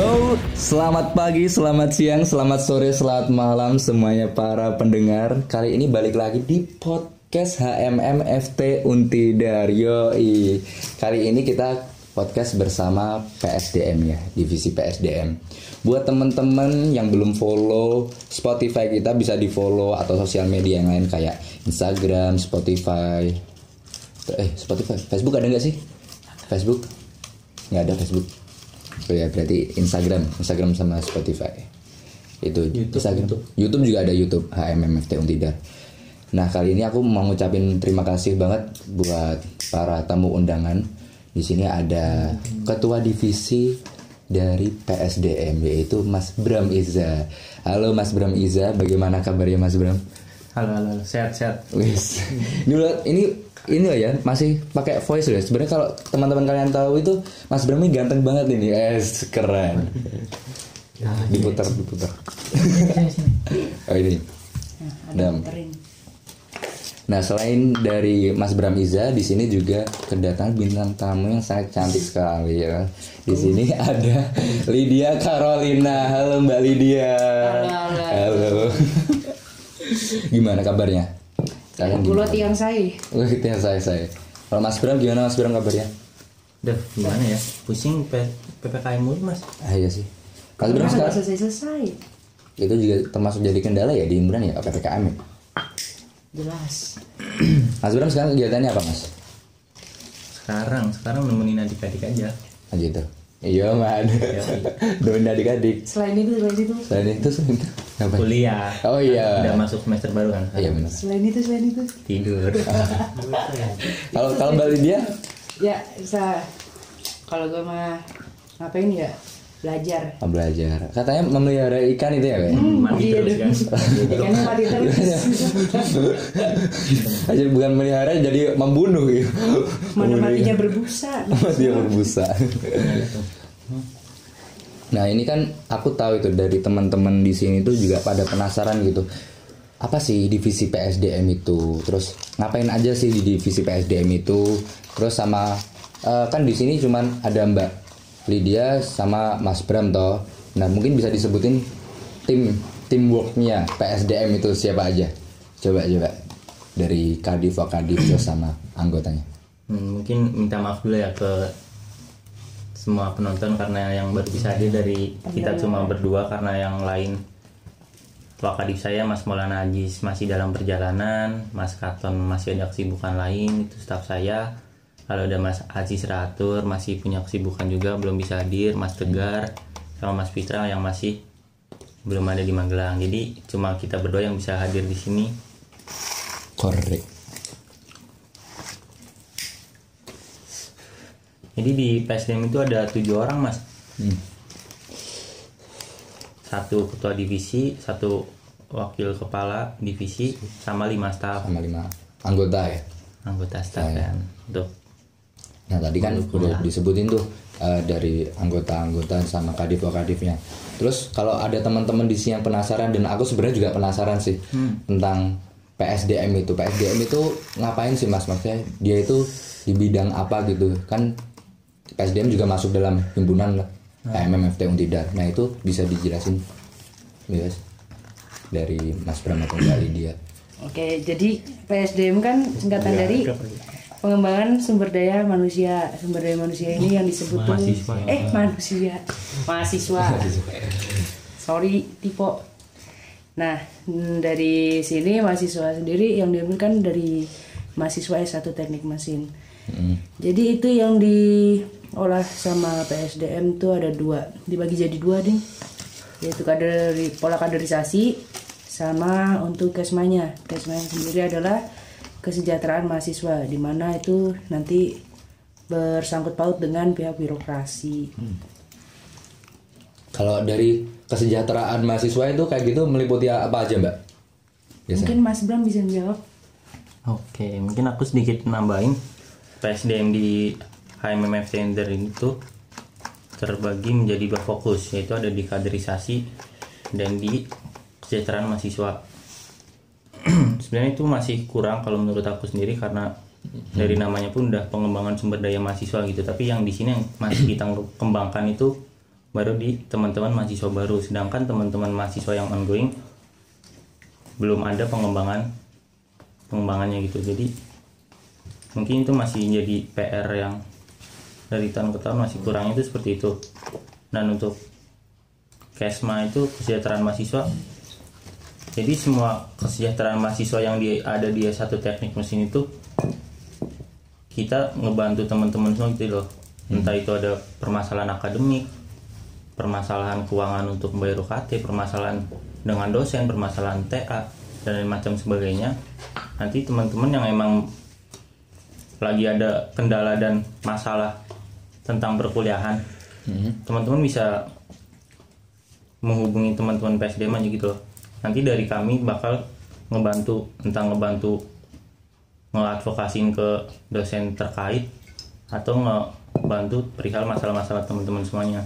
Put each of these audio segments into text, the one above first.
Yo, selamat pagi, selamat siang, selamat sore, selamat malam semuanya para pendengar. Kali ini balik lagi di podcast HMM FT Untidar. Yoi. Kali ini kita podcast bersama PSDM ya, divisi PSDM. Buat teman-teman yang belum follow Spotify kita bisa di follow atau sosial media yang lain kayak Instagram, Spotify. Eh, Spotify, Facebook ada nggak sih? Facebook? Nggak ada Facebook. Oh ya berarti Instagram, Instagram sama Spotify. Itu Instagram. YouTube. juga ada YouTube HMMFT Untidar. Nah kali ini aku mau ngucapin terima kasih banget buat para tamu undangan. Di sini ada ketua divisi dari PSDM yaitu Mas Bram Iza. Halo Mas Bram Iza, bagaimana kabarnya Mas Bram? Halo, halo, sehat, sehat. Wis. Ini ini loh ya masih pakai voice loh. Sebenarnya kalau teman-teman kalian tahu itu Mas Bram ini ganteng banget ini. Eh, keren. diputar, diputar. oh ini. Dam. Nah selain dari Mas Bram Iza di sini juga kedatangan bintang tamu yang sangat cantik sekali ya. Di sini ada Lydia Carolina. Halo Mbak Lydia. Halo, halo. Halo. Gimana kabarnya? Kalian Bulat gimana? yang saya. Wah, itu yang saya saya. Kalau Mas Bram gimana Mas Bram kabarnya? Duh, gimana ya? Pusing PPKM mulu, Mas. Ah iya sih. Mas Bram sekarang selesai-selesai? itu juga termasuk jadi kendala ya di Imran ya PPKM ya. Jelas. Mas Bram sekarang kegiatannya apa Mas? Sekarang, sekarang nemenin adik-adik aja. Ah gitu. Iya man. Doain adik-adik. Selain itu, selain itu, Selain itu selain itu. Apa? Kuliah. Oh iya. Udah masuk semester baru kan? Iya benar. selain itu, selain itu. Tidur. Kalau kalau Mbak Lydia Ya, bisa. Kalau gue mah ngapain ya? Belajar. oh, belajar. Katanya memelihara ikan itu ya, Pak? Mandi Iya terus kan. Ikannya mati terus. Aja bukan melihara jadi membunuh gitu. Mana matinya berbusa. Matinya berbusa. Nah ini kan aku tahu itu dari teman-teman di sini tuh juga pada penasaran gitu. Apa sih divisi PSDM itu? Terus ngapain aja sih di divisi PSDM itu? Terus sama eh, kan di sini cuman ada Mbak Lydia sama Mas Bram toh. Nah mungkin bisa disebutin tim teamworknya PSDM itu siapa aja? Coba coba dari Kadif Kadif terus sama anggotanya. Hmm, mungkin minta maaf dulu ya ke semua penonton karena yang baru bisa hadir dari kita cuma berdua karena yang lain. Wakadif saya Mas Maulana Ajis masih dalam perjalanan Mas Katon masih ada kesibukan lain itu staf saya. Kalau ada Mas Aziz Ratur masih punya kesibukan juga belum bisa hadir Mas Tegar sama Mas Fitra yang masih belum ada di Magelang. Jadi cuma kita berdua yang bisa hadir di sini. Korek. Jadi di PSDM itu ada tujuh orang mas. Hmm. Satu ketua divisi, satu wakil kepala divisi, sama lima staf sama lima anggota ya. anggota staf Saya. kan. Untuk Nah tadi kan udah disebutin tuh eh, dari anggota-anggota sama kadif kadifnya. Terus kalau ada teman-teman di sini yang penasaran dan aku sebenarnya juga penasaran sih tentang PSDM itu. PSDM itu ngapain sih mas? Maksudnya dia itu di bidang apa gitu? Kan PSDM juga masuk dalam himpunan HMMFT Untidar. Nah itu bisa dijelasin, yes, dari Mas Bram atau Mbak Lydia. Oke, jadi PSDM kan singkatan dari pengembangan sumber daya manusia. Sumber daya manusia ini yang disebut tuh- Mahasiswa. eh manusia, mahasiswa. Sorry, tipe. Nah, mm, dari sini mahasiswa sendiri yang diambil kan dari mahasiswa S1 Teknik Mesin. Jadi itu yang diolah sama PSDM tuh ada dua, dibagi jadi dua nih, yaitu kader pola kaderisasi sama untuk kesmanya. Kesmanya sendiri adalah kesejahteraan mahasiswa, di mana itu nanti bersangkut paut dengan pihak birokrasi. Kalau dari kesejahteraan mahasiswa itu kayak gitu meliputi apa aja mbak? Biasanya. Mungkin Mas Bram bisa menjawab. Oke, mungkin aku sedikit nambahin PSDM di HMMF Center itu terbagi menjadi dua fokus, yaitu ada di kaderisasi dan di kesejahteraan mahasiswa. Sebenarnya itu masih kurang kalau menurut aku sendiri karena dari namanya pun udah pengembangan sumber daya mahasiswa gitu, tapi yang di sini yang masih kita kembangkan itu baru di teman-teman mahasiswa baru. Sedangkan teman-teman mahasiswa yang ongoing belum ada pengembangan pengembangannya gitu. Jadi mungkin itu masih jadi PR yang dari tahun ke tahun masih kurang itu seperti itu. Dan untuk kesma itu kesejahteraan mahasiswa. Jadi semua kesejahteraan mahasiswa yang di, ada di satu teknik mesin itu kita ngebantu teman-teman semua gitu loh. Entah itu ada permasalahan akademik permasalahan keuangan untuk membayar UKT permasalahan dengan dosen permasalahan TA dan lain macam sebagainya. Nanti teman-teman yang emang lagi ada kendala dan masalah tentang perkuliahan. Teman-teman bisa menghubungi teman-teman PSDM aja gitu loh. Nanti dari kami bakal ngebantu tentang ngebantu ngeadvokasiin ke dosen terkait atau ngebantu perihal masalah-masalah teman-teman semuanya.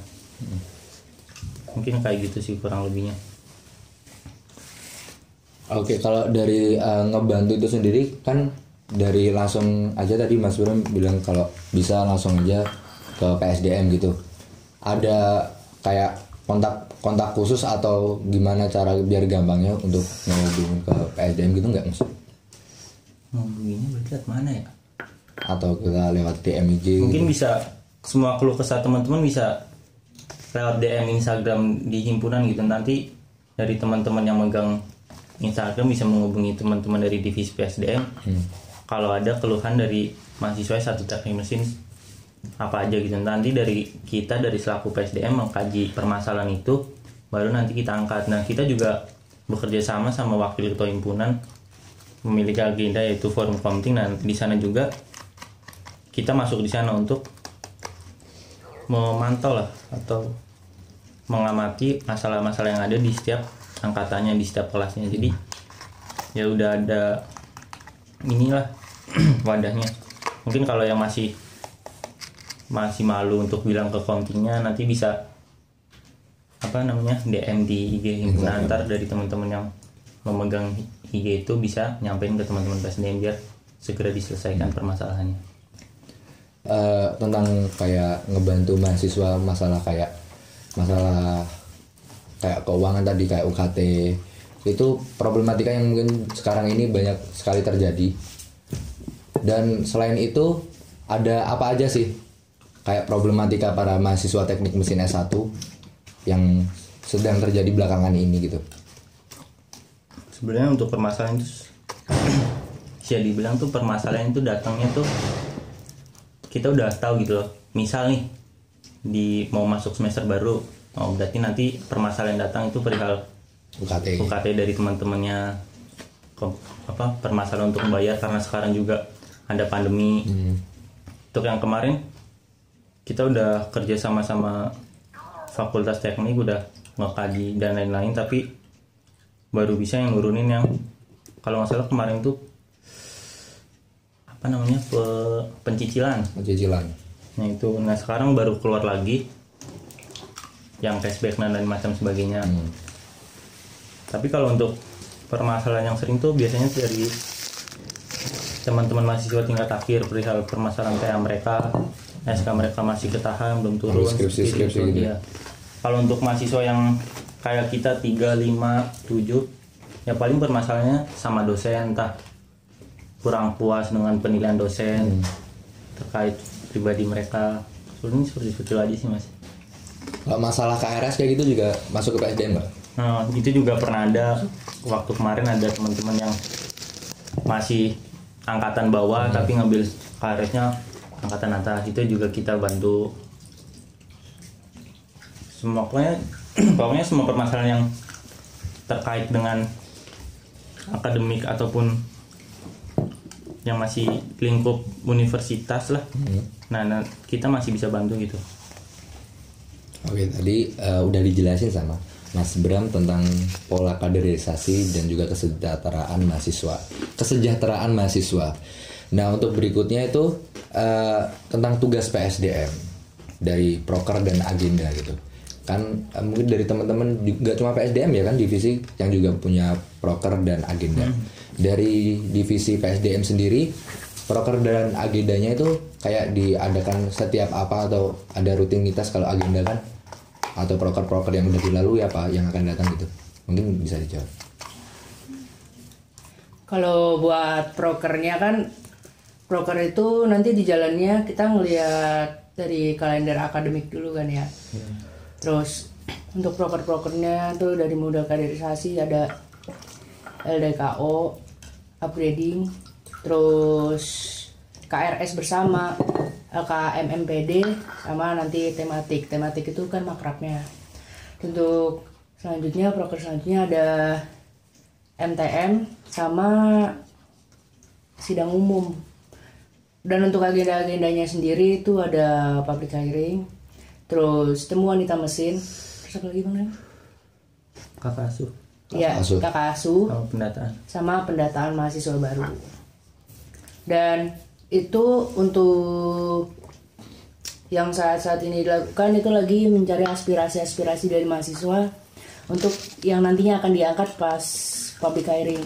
Mungkin kayak gitu sih kurang lebihnya. Oke, kalau dari uh, ngebantu itu sendiri kan dari langsung aja tadi Mas Bram bilang kalau bisa langsung aja ke PSDM gitu. Ada kayak kontak kontak khusus atau gimana cara biar gampangnya untuk ngehubungin ke PSDM gitu nggak Mas? ngomongnya berarti lewat mana ya Atau kita lewat DM IG? mungkin bisa semua keluh kesah teman-teman bisa lewat DM Instagram di himpunan gitu nanti dari teman-teman yang megang Instagram bisa menghubungi teman-teman dari divisi PSDM kalau ada keluhan dari mahasiswa satu teknik mesin apa aja gitu. Nanti dari kita dari selaku PSDM mengkaji permasalahan itu baru nanti kita angkat. Nah kita juga bekerja sama sama wakil ketua himpunan memiliki agenda yaitu forum komting dan di sana juga kita masuk di sana untuk memantau lah atau mengamati masalah-masalah yang ada di setiap angkatannya di setiap kelasnya. Jadi ya udah ada inilah wadahnya. Mungkin kalau yang masih masih malu untuk bilang ke komtingnya nanti bisa apa namanya DM di IG himpunan antar dari teman-teman yang memegang IG itu bisa nyampein ke teman-teman PSDM biar segera diselesaikan permasalahannya. Eh, tentang kayak ngebantu mahasiswa masalah kayak masalah kayak keuangan tadi kayak UKT itu problematika yang mungkin sekarang ini banyak sekali terjadi. Dan selain itu ada apa aja sih kayak problematika para mahasiswa teknik mesin S1 yang sedang terjadi belakangan ini gitu. Sebenarnya untuk permasalahan itu bisa dibilang tuh permasalahan itu datangnya tuh kita udah tahu gitu loh. Misal nih di mau masuk semester baru oh berarti nanti permasalahan datang itu perihal UKT UKT dari teman-temannya apa permasalahan untuk membayar karena sekarang juga ada pandemi. Untuk yang kemarin kita udah kerja sama sama fakultas teknik udah ngekaji dan lain-lain tapi baru bisa yang nurunin yang kalau nggak salah kemarin tuh apa namanya pe- pencicilan. Cicilan Nah itu, nah sekarang baru keluar lagi yang cashback dan lain macam sebagainya. Tapi kalau untuk permasalahan yang sering tuh biasanya dari teman-teman mahasiswa tingkat akhir perihal permasalahan kayak mereka SK mereka masih ketahan belum turun Harus skripsi- skripsi itu, gitu. iya. Kalau untuk mahasiswa yang kayak kita 3, 5, 7 ya paling permasalahannya sama dosen entah kurang puas dengan penilaian dosen terkait pribadi mereka sebenarnya seperti itu aja sih mas Kalau masalah KRS kayak gitu juga masuk ke PSDM nggak? nah itu juga pernah ada waktu kemarin ada teman-teman yang masih angkatan bawah tapi ngambil KRS-nya angkatan atas itu juga kita bantu semua pokoknya pokoknya semua permasalahan yang terkait dengan akademik ataupun yang masih lingkup universitas lah nah, nah kita masih bisa bantu gitu Oke, tadi eh, udah dijelasin sama Mas Bram tentang pola kaderisasi dan juga kesejahteraan mahasiswa. Kesejahteraan mahasiswa. Nah, untuk berikutnya itu eh, tentang tugas PSDM dari proker dan agenda gitu. Kan eh, mungkin dari teman-teman juga cuma PSDM ya kan divisi yang juga punya proker dan agenda. Dari divisi PSDM sendiri proker dan agendanya itu kayak diadakan setiap apa atau ada rutinitas kalau agenda kan atau proker-proker yang udah dilalui apa yang akan datang gitu mungkin bisa dijawab Kalau buat prokernya kan proker itu nanti di jalannya kita ngelihat dari kalender akademik dulu kan ya. Terus untuk proker-prokernya tuh dari modal kaderisasi ada LDKO, upgrading, terus KRS bersama, LKMMPD sama nanti tematik. Tematik itu kan makrabnya. Untuk selanjutnya proker selanjutnya ada MTM sama sidang umum. Dan untuk agenda-agendanya sendiri itu ada public hearing, terus temu wanita mesin, terus apa lagi bang? Kakak asuh Iya, kakak asuh sama pendataan sama pendataan mahasiswa baru. Dan itu untuk yang saat-saat ini dilakukan itu lagi mencari aspirasi-aspirasi dari mahasiswa untuk yang nantinya akan diangkat pas public hiring.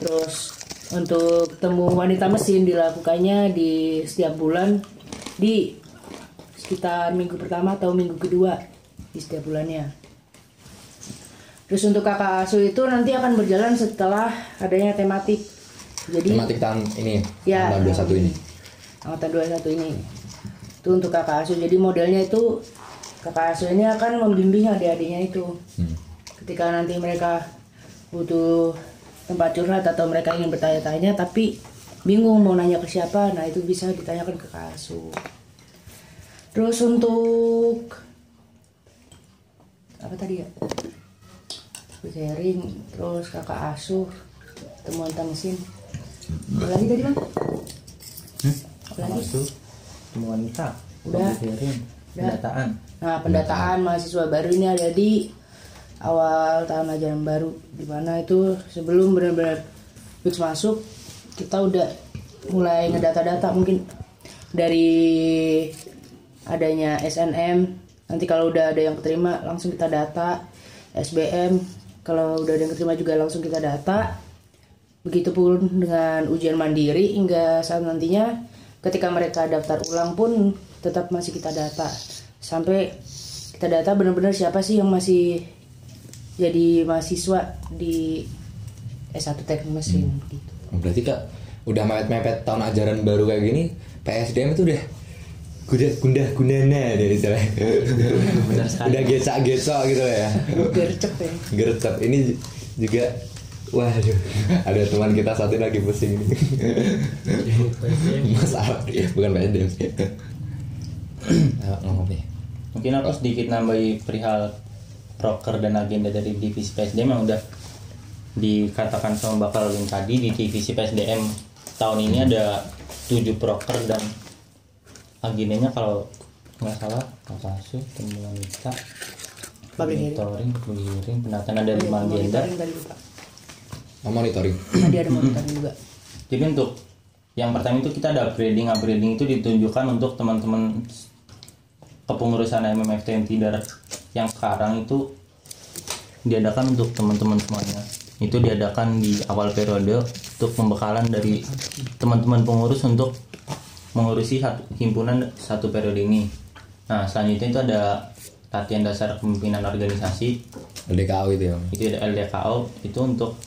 Terus untuk temu wanita mesin dilakukannya di setiap bulan di sekitar minggu pertama atau minggu kedua di setiap bulannya. Terus untuk kakak asuh itu nanti akan berjalan setelah adanya tematik. Jadi tematik tahun ini Ya. tanggal 21 ini angkatan 21 ini. Itu untuk kakak asuh. Jadi modelnya itu kakak asuh ini akan membimbing adik-adiknya itu. Hmm. Ketika nanti mereka butuh tempat curhat atau mereka ingin bertanya-tanya tapi bingung mau nanya ke siapa, nah itu bisa ditanyakan ke asuh. Terus untuk apa tadi ya? Sharing, terus kakak asuh, temuan mesin. Apa lagi tadi bang? Apa kakak lagi? asuh temu wanita Udah. hearing, pendataan Nah, pendataan mahasiswa baru ini ada di awal tahun ajaran baru di mana itu sebelum benar-benar fix masuk kita udah mulai ngedata-data mungkin dari adanya SNM nanti kalau udah ada yang keterima langsung kita data. SBM kalau udah ada yang keterima juga langsung kita data. Begitupun dengan ujian mandiri hingga saat nantinya ketika mereka daftar ulang pun tetap masih kita data. Sampai kita data benar-benar siapa sih yang masih jadi mahasiswa di S1 Teknik Mesin gitu. Oh, berarti kak udah mepet-mepet tahun ajaran baru kayak gini PSDM itu udah gundah gundah gundana dari sekali. udah gecak gecok gitu ya. Gercep ya. gercep. Ini juga waduh ada teman kita satu lagi pusing. Ini Mas Arab ya bukan PSDM Ayo, ngomong nih. Mungkin aku sedikit nambahi perihal proker dan agenda dari divisi PSDM yang udah dikatakan sama Bakal Lin tadi di divisi PSDM tahun ini ada 7 proker dan agendanya kalau nggak salah kakak asuh temu wanita Public hearing. monitoring public hearing pendataan ada lima agenda. Oh, monitoring Tadi ada monitoring juga. Jadi untuk yang pertama itu kita ada upgrading, upgrading itu ditunjukkan untuk teman-teman kepengurusan MMFT yang tidak yang sekarang itu diadakan untuk teman-teman semuanya. Itu diadakan di awal periode untuk pembekalan dari teman-teman pengurus untuk mengurusi satu himpunan satu periode ini. Nah selanjutnya itu ada latihan dasar kepemimpinan organisasi LDKO itu ya itu ada LDKO itu untuk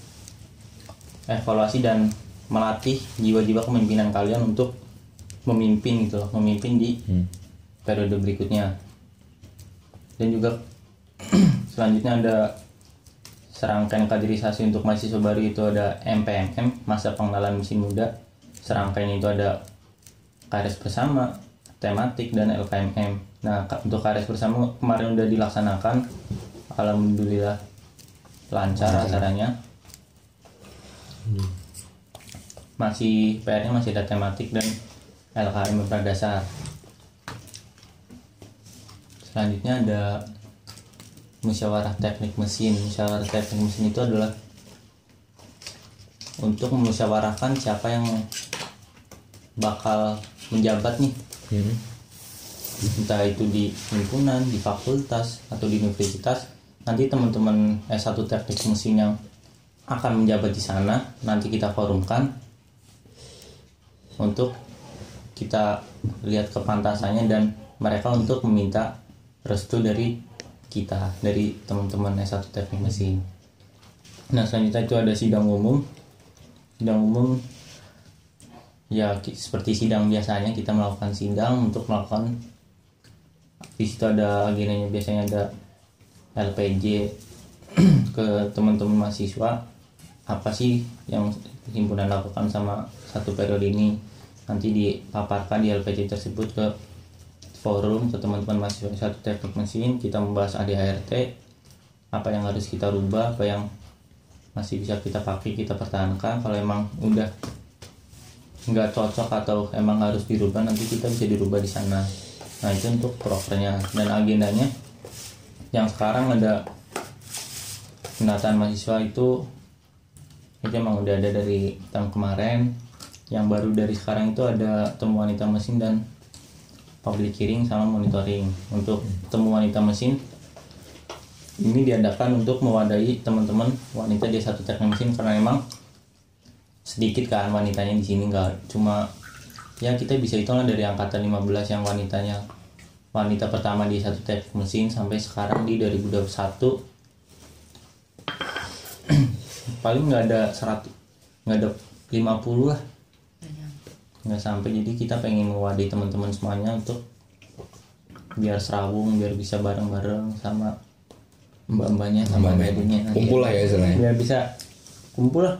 evaluasi dan melatih jiwa-jiwa kepemimpinan kalian untuk memimpin gitu loh, memimpin di Hmm. periode berikutnya. Dan juga selanjutnya ada serangkaian kaderisasi untuk mahasiswa baru itu ada MPMM masa pengenalan mesin muda. Serangkaian itu ada KRS bersama, tematik dan LKMM. Nah, untuk KRS bersama kemarin udah dilaksanakan. Alhamdulillah lancar acaranya. Masih PR-nya masih ada tematik dan LKM berdasar. Selanjutnya ada musyawarah teknik mesin. Musyawarah teknik mesin itu adalah untuk memusyawarahkan siapa yang bakal menjabat nih Hmm. entah itu di himpunan, di fakultas atau di universitas nanti teman-teman S1 teknik mesin yang akan menjabat di sana nanti kita forumkan untuk kita lihat kepantasannya dan mereka untuk meminta restu dari kita dari teman-teman S1 teknik mesin. Nah selanjutnya itu ada sidang umum. Sidang umum ya seperti sidang biasanya kita melakukan sidang untuk melakukan di situ ada agendanya biasanya ada LPJ ke teman-teman mahasiswa apa sih yang himpunan lakukan sama satu periode ini? Nanti dipaparkan di LPJ tersebut ke forum ke teman-teman mahasiswa satu teknik mesin kita membahas ADART apa yang harus kita rubah apa yang masih bisa kita pakai kita pertahankan. Kalau emang udah nggak cocok atau emang harus dirubah nanti kita bisa dirubah di sana. Nah itu untuk prokernya. Dan agendanya yang sekarang ada pendataan mahasiswa itu itu emang udah ada dari tahun kemarin. Yang baru dari sekarang itu ada temu wanita mesin dan public hearing sama monitoring. Untuk temu wanita mesin ini diadakan untuk mewadahi teman-teman wanita di satu teknik mesin karena emang sedikit kan wanitanya di sini nggak cuma ya kita bisa hitung lah dari angkatan 15 yang wanitanya wanita pertama di satu teknik mesin sampai sekarang di 2021 paling nggak ada 100 nggak ada 50 lah nggak sampai jadi kita pengen mewadahi teman-teman semuanya untuk biar serawung biar bisa bareng-bareng sama mbak-mbaknya sama mbak-mbaknya Kumpul lah ya istilahnya. biar bisa kumpul lah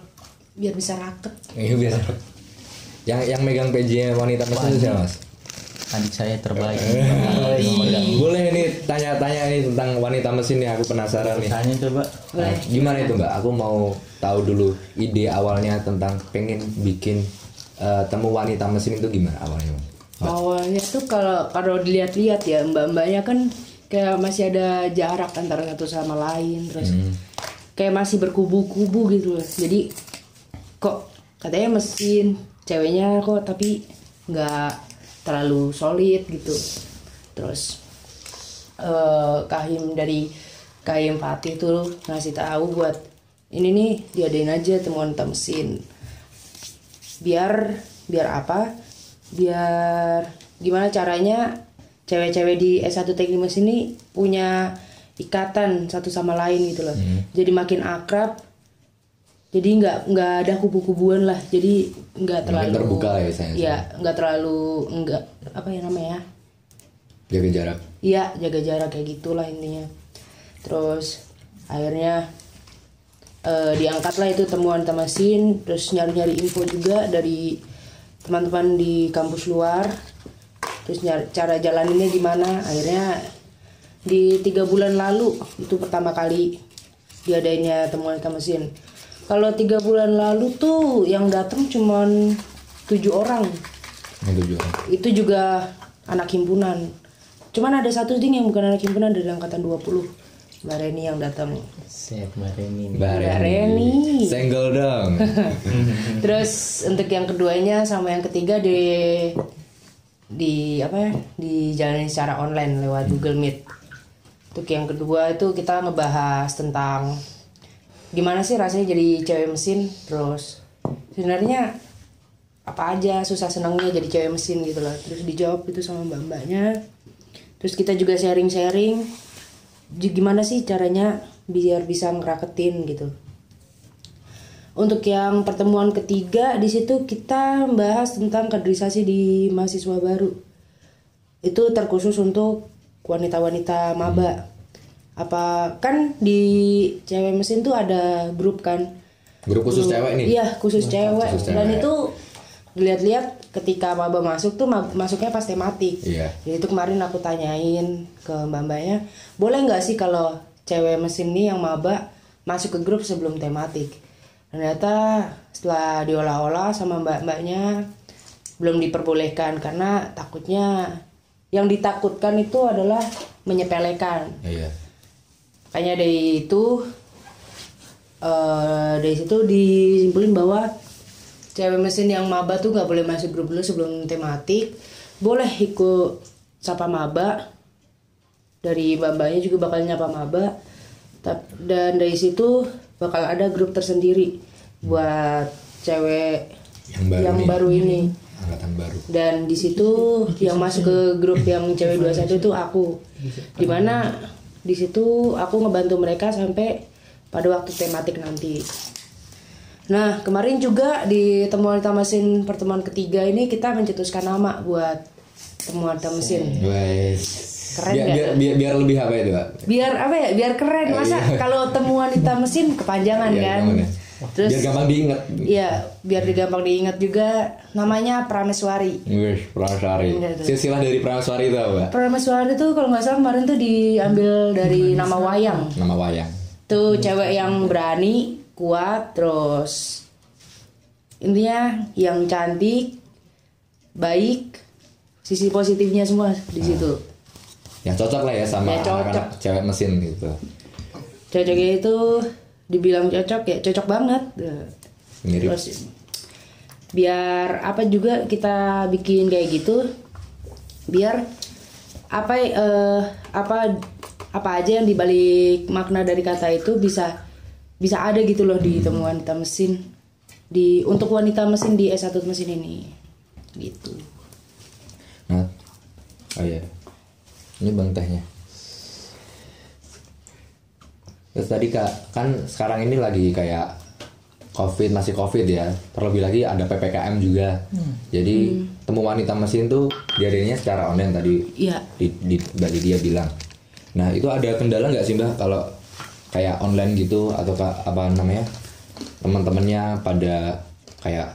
biar bisa raket Iya biar. Yang yang megang PJ wanita mesin itu siapa mas? adik saya terbaik Boleh nih tanya-tanya nih tentang wanita mesin nih aku penasaran nih. tanya coba Nah, gimana itu mbak? Aku mau tahu dulu ide awalnya tentang pengen bikin eh, temu wanita mesin itu gimana awalnya? Bang? awalnya tuh kalau kalau dilihat-lihat ya mbak-mbaknya kan kayak masih ada jarak antara satu sama lain terus kayak masih berkubu-kubu gitu loh jadi kok katanya mesin ceweknya kok tapi nggak terlalu solid gitu terus eh Kahim dari Kahim Fatih tuh ngasih tahu buat ini nih diadain aja temuan wanita mesin biar biar apa? Biar gimana caranya cewek-cewek di S1 teknik mesin ini punya ikatan satu sama lain gitu loh. Jadi makin akrab jadi nggak nggak ada kubu-kubuan lah. Jadi nggak terlalu terbuka lah ya, saya- ya nggak terlalu nggak apa ya namanya? Jaga jarak. Iya jaga jarak kayak gitulah intinya. Terus akhirnya eh, diangkatlah itu temuan mesin, terus nyari-nyari info juga dari teman-teman di kampus luar. Terus nyari cara jalaninnya gimana? Akhirnya di tiga bulan lalu itu pertama kali diadainnya temuan mesin. Kalau tiga bulan lalu tuh yang datang cuman tujuh orang Yang tujuan. itu juga anak himpunan cuman ada satu ding yang bukan anak himpunan dari angkatan 20 Mbak Reni yang datang Set Mbak Reni Mbak Mbak Reni. Reni. Senggol dong. terus untuk yang keduanya sama yang ketiga di di apa ya dijalani secara online lewat Google Meet untuk yang kedua itu kita ngebahas tentang gimana sih rasanya jadi cewek mesin terus sebenarnya apa aja susah senangnya jadi cewek mesin gitu loh terus dijawab itu sama mbak-mbaknya terus kita juga sharing-sharing J- gimana sih caranya biar bisa ngeraketin gitu untuk yang pertemuan ketiga di situ kita membahas tentang kaderisasi di mahasiswa baru itu terkhusus untuk wanita-wanita maba apa kan di cewek mesin tuh ada grup kan Grup khusus cewek nih. Iya, khusus cewek. khusus Dan cewek. itu dilihat-lihat ketika maba masuk tuh ma- masuknya pas tematik. Iya. Jadi itu kemarin aku tanyain ke mbak-mbaknya, boleh nggak sih kalau cewek mesin nih yang maba masuk ke grup sebelum tematik? Ternyata setelah diolah-olah sama mbak-mbaknya belum diperbolehkan karena takutnya yang ditakutkan itu adalah menyepelekan. Iya. Makanya dari itu eh dari situ disimpulin bahwa cewek mesin yang maba tuh nggak boleh masuk grup dulu sebelum tematik. Boleh ikut sapa maba. Dari mbak-mbaknya juga bakal nyapa maba. Dan dari situ bakal ada grup tersendiri buat cewek Yang baru yang nih. baru ini. angkatan baru dan di situ yang masuk ke grup yang cewek 21 itu aku di mana di situ aku ngebantu mereka sampai pada waktu tematik nanti nah kemarin juga di temuan wanita mesin pertemuan ketiga ini kita mencetuskan nama buat temuan mesin Wes. Keren biar, biar, biar, biar lebih apa itu Pak? biar apa ya biar keren masa kalau temuan wanita mesin kepanjangan Iya, kan gampang ya. terus biar gampang diingat Iya, biar gampang diingat juga namanya Prameswari. Wih, Prameswari. Iya. Silsilah dari Prameswari itu apa? Prameswari itu kalau nggak salah kemarin tuh diambil dari nama wayang. Nama wayang. Tuh cewek yang berani, kuat, terus intinya yang cantik, baik, sisi positifnya semua di situ. Yang cocok lah ya sama Ya, cocok. anak-anak cewek mesin gitu. Cocoknya itu dibilang cocok ya cocok banget. Mirip. Terus biar apa juga kita bikin kayak gitu biar apa eh, apa apa aja yang dibalik makna dari kata itu bisa bisa ada gitu loh di temuan wanita mesin di untuk wanita mesin di S1 mesin ini gitu Nah, oh iya. Ini bang tehnya. Terus tadi kak, kan sekarang ini lagi kayak COVID masih COVID ya. Terlebih lagi ada ppkm juga. Jadi temu wanita mesin tuh diadainnya secara online tadi. Iya. Di, di, Mbak Lydia bilang. Nah itu ada kendala nggak sih mbak kalau kayak online gitu atau apa namanya teman-temannya pada kayak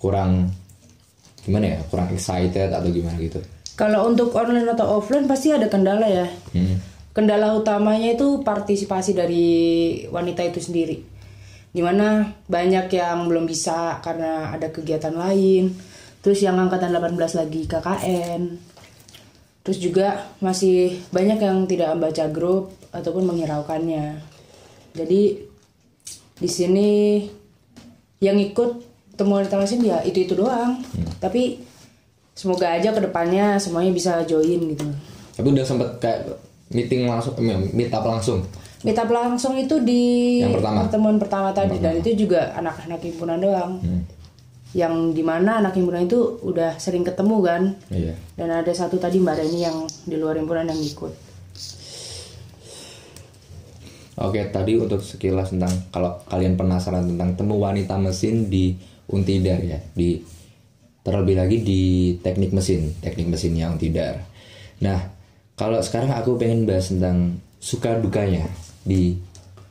kurang gimana ya kurang excited atau gimana gitu. kalau untuk online atau offline pasti ada kendala ya. Hmm. kendala utamanya itu partisipasi dari wanita itu sendiri. Di mana banyak yang belum bisa karena ada kegiatan lain. Terus yang angkatan 18 lagi KKN terus juga masih banyak yang tidak membaca grup ataupun menghiraukannya jadi di sini yang ikut temuan mesin ya itu itu doang tapi semoga aja ke depannya semuanya bisa join gitu Tapi udah sempet kayak meeting langsung, eh, meet up langsung. Meet up langsung itu di Yang pertama? pertemuan pertama tadi dan itu juga anak-anak himpunan doang. Hmm. Yang di mana anak himpunan itu udah sering ketemu kan. Iya. Dan ada satu tadi Mbak Reni yang di luar himpunan yang ikut. Oke, tadi untuk sekilas tentang kalau kalian penasaran tentang temu wanita mesin di Untidar ya, di terlebih lagi di teknik mesin, teknik mesinnya Untidar. Nah, kalau sekarang aku pengen bahas tentang suka dukanya di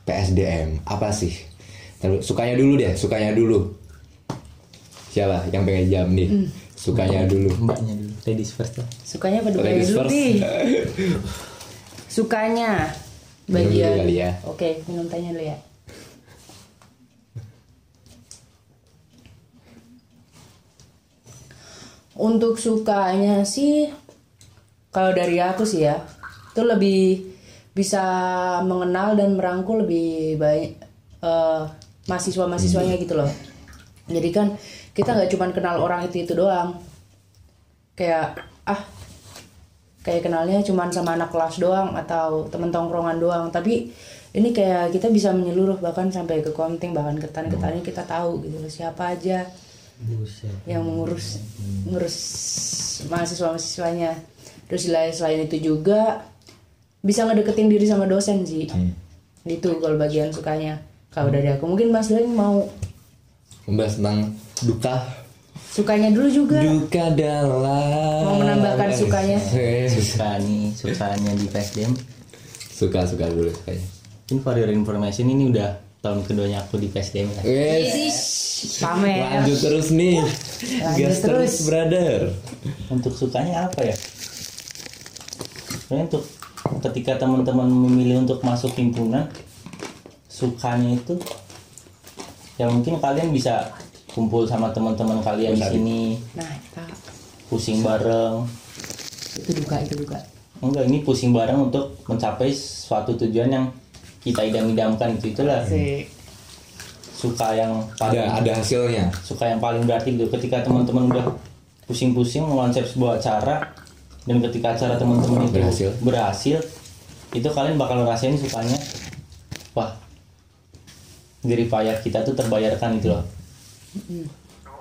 PSDM, apa sih? Terus sukanya dulu deh, sukanya dulu. Siapa yang pengen jam nih? Sukanya dulu. mbaknya dulu ladies first lah Sukanya apa dukanya Ladies dulu first. Sukanya dulu bagian. kali ya. Oke, minum tehnya dulu ya. Untuk sukanya sih kalau dari aku sih ya itu lebih bisa mengenal dan merangkul lebih baik eh, mahasiswa-mahasiswanya gitu loh. Jadi kan kita nggak cuma kenal orang itu itu doang. Kayak ah kayak kenalnya cuman sama anak kelas doang atau temen tongkrongan doang. Tapi ini kayak kita bisa menyeluruh bahkan sampai ke konting bahkan ke tani kita tahu gitu loh siapa aja yang mengurus ngurus mahasiswa mahasiswanya terus selain selain itu juga bisa ngedeketin diri sama dosen sih. Itu kalau bagian sukanya. Kalau dari aku mungkin Mas Leng mau Membahas tentang duka sukanya dulu juga. Duka dalam. Mau menambahkan sukanya? Eh, suka nih sukanya di PSDM Suka suka dulu sukanya. Mungkin for your information ini udah tahun keduanya aku di PSDM kan Wes, pamer lanjut terus nih. Lanjut Gas terus terus. brother. Untuk sukanya apa ya? Untuk ketika teman-teman memilih untuk masuk himpunan sukanya itu ya mungkin kalian bisa kumpul sama teman-teman kalian di sini. Nah kita pusing bareng. Itu duka itu duka enggak ini pusing bareng untuk mencapai suatu tujuan yang kita idam-idamkan itu itulah. Asik. suka yang Ada paling ada hasilnya. Suka yang paling berarti gitu. Ketika teman-teman udah pusing-pusing mengonsep sebuah acara dan ketika acara teman-teman itu Berhasil. berhasil itu kalian bakal ngerasain sukanya. Wah jerih payah kita tuh terbayarkan gitu loh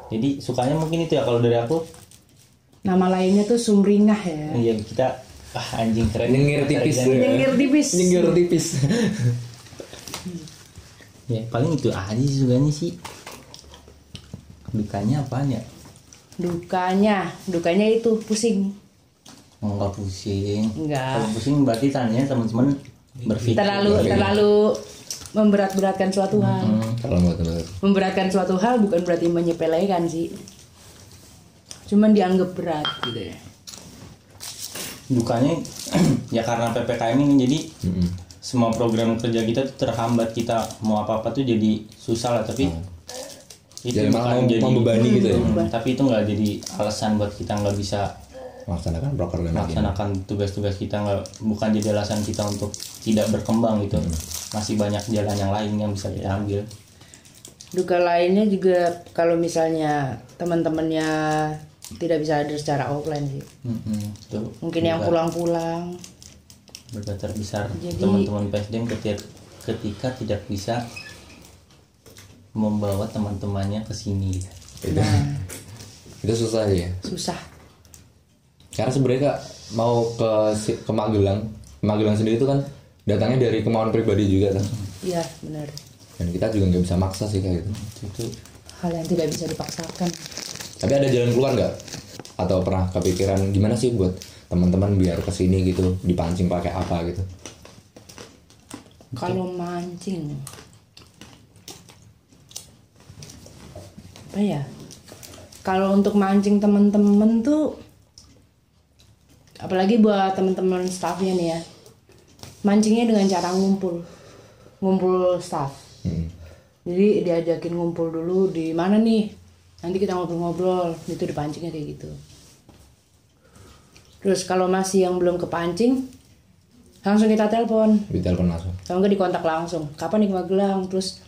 jadi sukanya mungkin itu ya kalau dari aku Nama lainnya tuh sumringah ya. iya kita ah anjing keren Nyengir tipis ya. Nyengir tipis. Nyengir tipis. ya paling itu aja sih sukanya sih dukanya apaan ya Dukanya, dukanya itu pusing. Oh, nggak pusing Enggak. kalau pusing berarti tanya teman-teman berpikir Terlalu terlalu memberat-beratkan suatu hal. Hmm, Memberatkan suatu hal bukan berarti menyepelekan sih. Cuman dianggap berat gitu ya. dukanya ya karena ppkm ini jadi semua program kerja kita tuh terhambat kita mau apa apa tuh jadi susah lah tapi itu Jadi malah bukan mau- membebani gitu ya? Hmm, tapi itu nggak jadi alasan buat kita nggak bisa Melaksanakan proker melaksanakan tugas-tugas kita nggak bukan jadi alasan kita untuk tidak berkembang gitu masih banyak jalan yang lain yang bisa kita ambil Duka lainnya juga kalau misalnya teman-temannya tidak bisa hadir secara offline sih. Mm-mm, itu Mungkin yang pulang-pulang. berita terbesar Jadi- teman-teman PSDM ketika, ketika tidak bisa membawa teman-temannya ke sini Nah, Itu susah ya. susah. Karena sebenarnya kak mau ke ke Magelang, Magelang sendiri itu kan datangnya dari kemauan pribadi juga kan. Iya, benar. Dan kita juga nggak bisa maksa sih kayak gitu. itu Hal yang tidak bisa dipaksakan. Tapi ada jalan keluar nggak? Atau pernah kepikiran gimana sih buat teman-teman biar ke sini gitu dipancing pakai apa gitu? Kalau mancing. Apa ya? Kalau untuk mancing temen-temen tuh apalagi buat temen-temen staffnya nih ya. Mancingnya dengan cara ngumpul. Ngumpul staff. Hmm. Jadi diajakin ngumpul dulu di mana nih? Nanti kita ngobrol-ngobrol. Itu dipancingnya kayak gitu. Terus kalau masih yang belum kepancing, langsung kita telepon Di telepon langsung. kalau nggak dikontak langsung kapan nih ke Magelang terus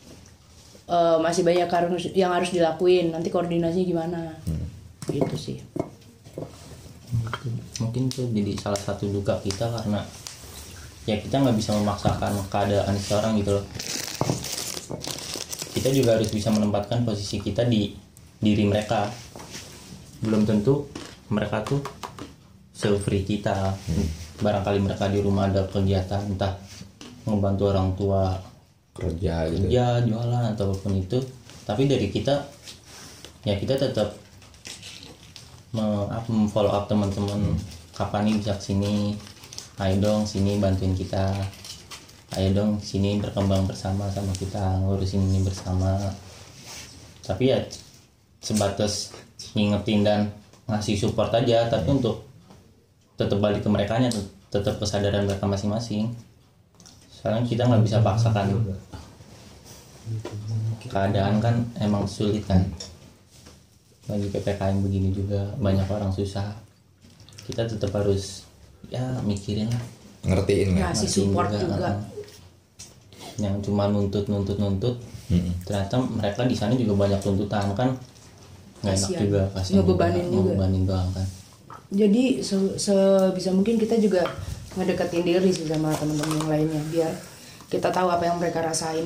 eh, masih banyak harus yang harus dilakuin nanti koordinasinya gimana gitu sih mungkin tuh jadi salah satu duka kita karena ya kita nggak bisa memaksakan keadaan seseorang gitu loh. Kita juga harus bisa menempatkan posisi kita di diri mereka. Belum tentu mereka tuh se-free kita. Barangkali mereka di rumah ada kegiatan entah ngebantu orang tua Kerja gitu. kerja jualan atau apa pun itu. Tapi dari kita ya kita tetap follow up teman-teman kapan nih bisa ke sini? Ayo dong sini bantuin kita. Ayo dong sini berkembang bersama sama kita ngurusin ini bersama. Tapi ya sebatas ngingetin dan ngasih support aja tapi untuk tetap balik ke mereka tetap kesadaran mereka masing-masing. Soalnya kita nggak bisa paksakan. Keadaan kan emang sulit kan lagi ppkm begini juga banyak orang susah. Kita tetap harus ya mikirin lah. Ngertiin ngasih Ngertiin support juga, uh, yang cuma nuntut nuntut nuntut Mm-mm. ternyata mereka di sana juga banyak tuntutan kan? Nggak enak juga kasihan Ngebebanin juga. ngebebanin doang kan? Jadi se- sebisa mungkin kita juga ngedeketin diri sih sama teman-teman yang lainnya biar kita tahu apa yang mereka rasain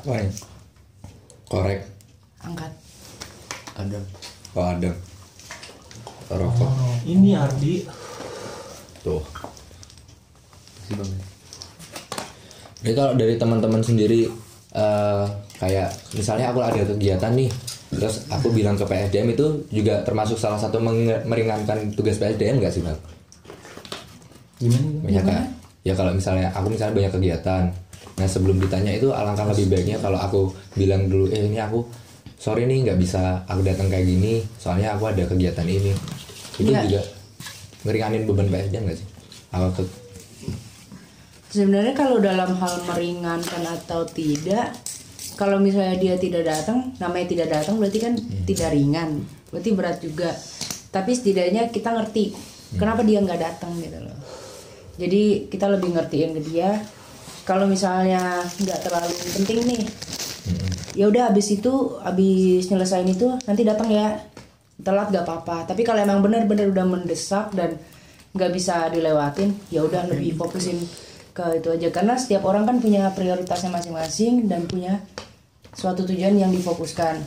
Apa nih? Korek. angkat Adam. Oh Adam. Rokok. Ini Ardi. Tuh. Jadi kalau dari teman-teman sendiri eh, kayak misalnya aku ada kegiatan nih, terus aku bilang ke PSDM itu juga termasuk salah satu meringankan tugas PSDM nggak sih bang? gimana Banyak kan? Ya kalau misalnya aku misalnya banyak kegiatan, nah sebelum ditanya itu alangkah lebih baiknya kalau aku bilang dulu, eh ini aku sorry nih nggak bisa aku datang kayak gini, soalnya aku ada kegiatan ini. Itu Iya. juga ngeringanin beban PSDM nggak sih? Apa ke sebenarnya kalau dalam hal meringankan atau tidak kalau misalnya dia tidak datang namanya tidak datang berarti kan tidak ringan berarti berat juga tapi setidaknya kita ngerti kenapa dia nggak datang gitu loh jadi kita lebih ngertiin ke dia kalau misalnya nggak terlalu penting nih ya udah abis itu abis nyelesain itu nanti datang ya. Telat gak apa-apa. Tapi kalau emang benar-benar udah mendesak dan nggak bisa dilewatin ya udah lebih fokusin ke ke itu aja. Karena setiap orang kan punya prioritasnya masing-masing dan punya suatu tujuan yang difokuskan.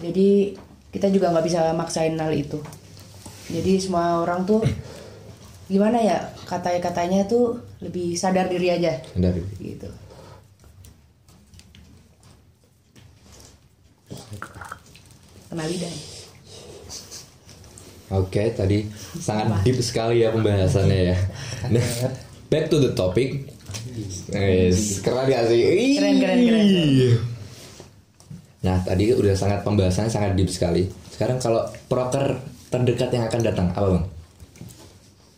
Jadi kita juga nggak bisa maksain hal itu. Jadi semua orang tuh gimana ya kata katanya tuh lebih sadar diri aja dari gitu kenal lidah Oke, tadi sangat deep sekali ya pembahasannya ya. Nah, back to the topic. Yes, keren gak sih? Ih. Keren, keren, keren. Nah, tadi udah sangat pembahasannya sangat deep sekali. Sekarang kalau proker terdekat yang akan datang, apa bang?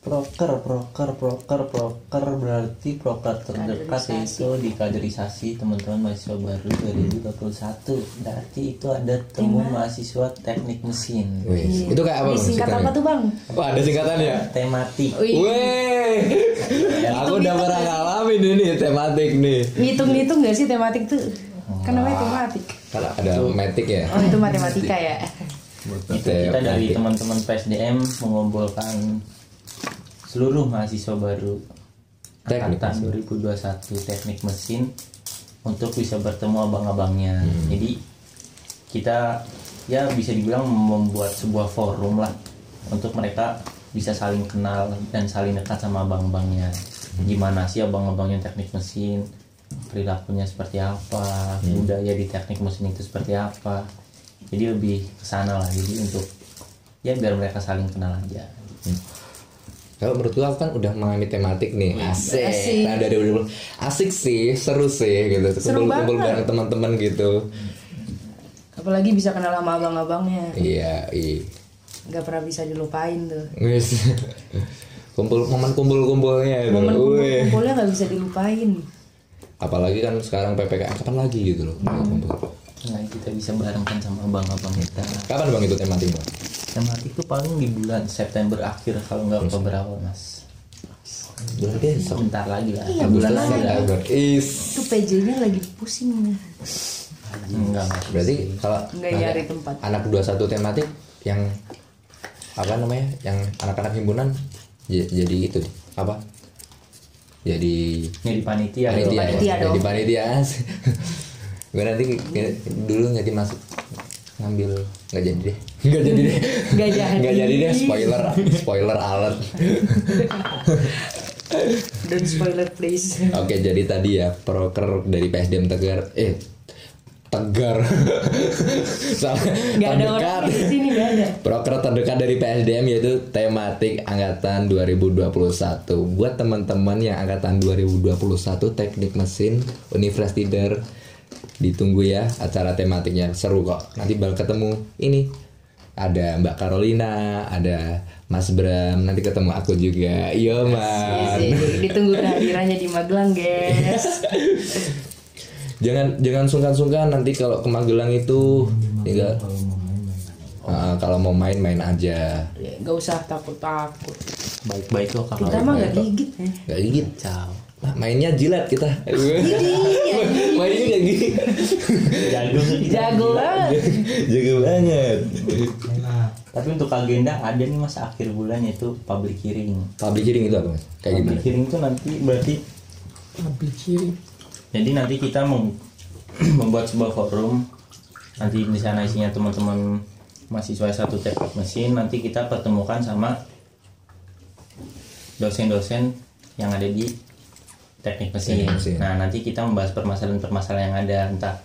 Proker proker proker proker berarti proker terdekat Kaderisasi. itu di kaderisasi teman-teman mahasiswa baru 2021 berarti itu ada temu mahasiswa teknik mesin. Wih, itu kayak apa bang? singkat apa tuh bang? Oh, ada singkatannya? tematik. Wih, Weh, aku udah pernah ngalamin ini tematik nih. ngitung-ngitung gak sih tematik tuh? Kan namanya tematik. Kalau ada matik ya. oh itu matematika ya. Itu kita dari teman-teman PSDM mengumpulkan seluruh mahasiswa baru Teknik. angkatan 2021 teknik mesin untuk bisa bertemu abang-abangnya. Jadi kita ya bisa dibilang membuat sebuah forum lah untuk mereka bisa saling kenal dan saling dekat sama abang-abangnya. Gimana sih abang-abangnya teknik mesin perilakunya seperti apa budaya di teknik mesin itu seperti apa. Jadi lebih ke sana lah. Jadi untuk ya biar mereka saling kenal aja Kalau menurut gua aku kan udah mengalami tematik nih, asik. Asik. Nah dari dulu asik sih, seru sih gitu. Seru Kumpul-kumpul banget. bareng teman-teman gitu. apalagi bisa kenal sama abang-abangnya Iya, iya. nggak pernah bisa dilupain tuh Wis. Kumpul momen kumpul-kumpulnya itu. momen Wih. kumpul-kumpulnya nggak bisa dilupain Apalagi kan sekarang PPKM kapan lagi gitu loh. kumpul. nah kita bisa barengkan sama abang-abang kita Kapan Bang itu tematik, Tematik itu paling di bulan September akhir kalau nggak Oktober awal mas besok. sebentar lagi lah Iya, bulan bentar lagi lah. Is. itu PJ-nya lagi pusing enggak enggak Berarti kalau Nggak nanti nyari tempat. anak 21 tematik yang apa namanya? Yang anak-anak himpunan j- jadi itu apa? Jadi jadi panitia panitia, ya? Panitia dong. jadi panitia gue nanti dulu nggak masuk ngambil nggak jadi deh nggak jadi deh. Nggak jadi. nggak jadi deh spoiler spoiler alert. Don't spoiler please. Oke jadi tadi ya proker dari PSDM Tegar eh Tegar. Salah nggak ada orang di sini nggak ada. Proker terdekat dari PSDM yaitu tematik angkatan 2021. Buat teman-teman yang angkatan 2021 teknik mesin Universitas Tidar ditunggu ya acara tematiknya. Seru kok. Nanti bakal ketemu ini ada Mbak Carolina, ada Mas Bram, nanti ketemu aku juga. Iya. Iya sih, ditunggu kehadirannya di Magelang guys Jangan jangan sungkan-sungkan nanti kalau ke Magelang itu tinggal Ah, kalau mau main main aja. Ya, nggak usah takut-takut baik-baik loh kakak kita mah nggak gigit ya Gak gigit. Ciao. Nah, mainnya jilat kita. mainnya gak gigit. jago jago banget Jago banget. tapi untuk agenda ada nih mas akhir bulan yaitu public hearing Public hearing itu apa mas? Kayak gimana? public hearing itu nanti berarti jadi nanti kita mem- membuat sebuah forum nanti di sana isinya teman-teman mahasiswa satu teknik mesin nanti kita pertemukan sama dosen-dosen yang ada di teknik mesin. Teknik mesin. Nah nanti kita membahas permasalahan-permasalahan yang ada entah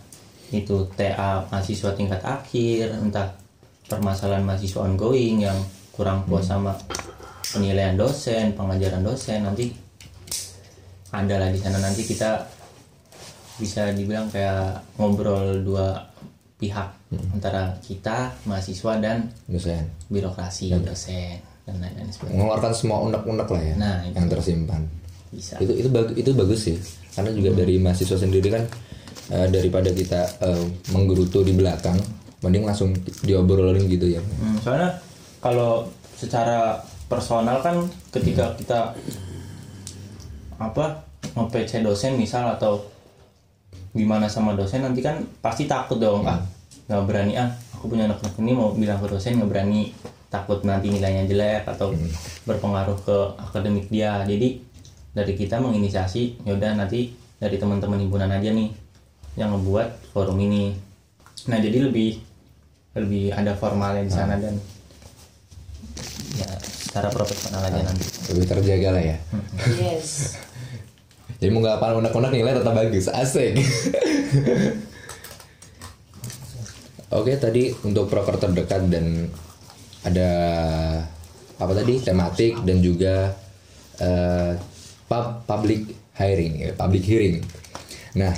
itu TA mahasiswa tingkat akhir, entah permasalahan mahasiswa ongoing yang kurang puas sama penilaian dosen, pengajaran dosen nanti ada lah di sana nanti kita bisa dibilang kayak ngobrol dua pihak antara kita mahasiswa dan Dosen. birokrasi dosen dan lain-lain sebagainya Mengeluarkan semua unek-unek lah ya Nah, itu. yang tersimpan. Bisa. Itu itu bagus itu bagus sih. Karena juga dari mahasiswa sendiri kan eh, daripada kita eh, menggerutu di belakang, mending langsung diobrolin gitu ya. Hmm, soalnya kalau secara personal kan ketika kita apa nge-PC dosen misal atau gimana sama dosen nanti kan pasti takut dong ah nggak berani ah aku punya anak ini mau bilang ke dosen nggak berani takut nanti nilainya jelek atau berpengaruh ke akademik dia. Jadi dari kita menginisiasi yaudah nanti dari teman-teman himpunan aja nih yang ngebuat forum ini. Nah jadi lebih lebih ada formalnya di sana dan ya secara profesional aja nanti. lebih terjaga lah ya. Yes. Jadi mau nggak apa unek-unek nilai tetap bagus asik. Oke tadi untuk proker terdekat dan ada apa tadi? Tematik dan juga eh, pub- public hiring ya public hearing. Nah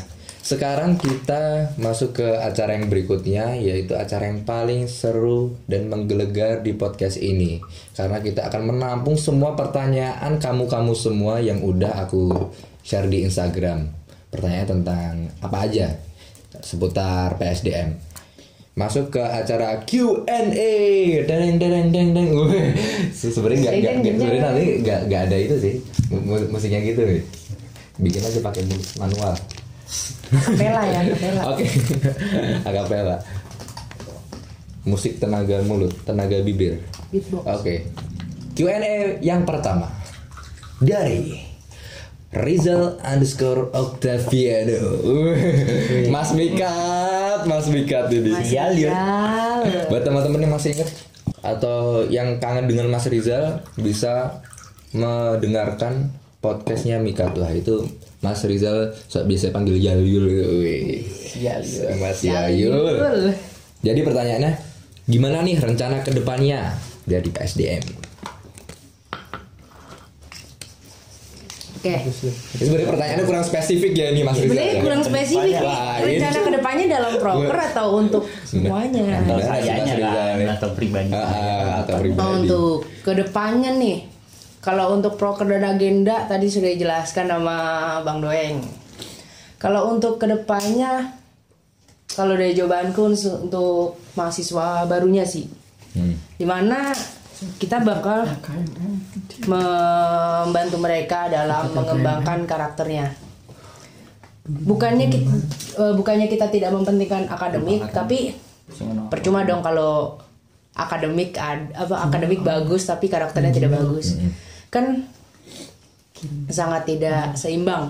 sekarang kita masuk ke acara yang berikutnya yaitu acara yang paling seru dan menggelegar di podcast ini. Karena kita akan menampung semua pertanyaan kamu-kamu semua yang udah aku share di Instagram. Pertanyaan tentang apa aja? Seputar PSDM masuk ke acara Q&A deng deng deng se- sebenarnya nggak nggak sebenarnya nanti nggak nggak ada itu sih. Mu- musiknya gitu nih bikin aja pakai manual. Kapela ya kapela oke. Akapela musik tenaga mulut tenaga bibir. Oke. Q&A yang pertama. Dari Rizal underscore Octaviano. Mas Mikat Mas Mikat ini. Sial. Buat teman-teman yang masih ingat atau yang kangen dengan Mas Rizal bisa mendengarkan podcastnya Mika tuh itu Mas Rizal so, biasa panggil Yayul Wih. Mas Yayul jadi pertanyaannya gimana nih rencana ke depannya dari PSDM oke Ini sebenarnya pertanyaannya kurang spesifik ya ini Mas Rizal sebenarnya ya? kurang spesifik nih. Ini- rencana ke depannya dalam proker atau untuk semuanya? atau sayanya Rizal kan nih. atau pribadi. Ah, ah, atau Oh, pribadi. Untuk ke depannya nih kalau untuk proker dan agenda tadi sudah dijelaskan sama Bang Doeng. Kalau untuk ke depannya kalau dari jawabanku untuk- untuk mahasiswa barunya sih. Hmm. di mana kita bakal membantu mereka dalam mengembangkan karakternya. Bukannya kita, bukannya kita tidak mempentingkan akademik tapi percuma dong kalau akademik ad- apa akademik bagus tapi karakternya tidak bagus. Kan sangat tidak seimbang.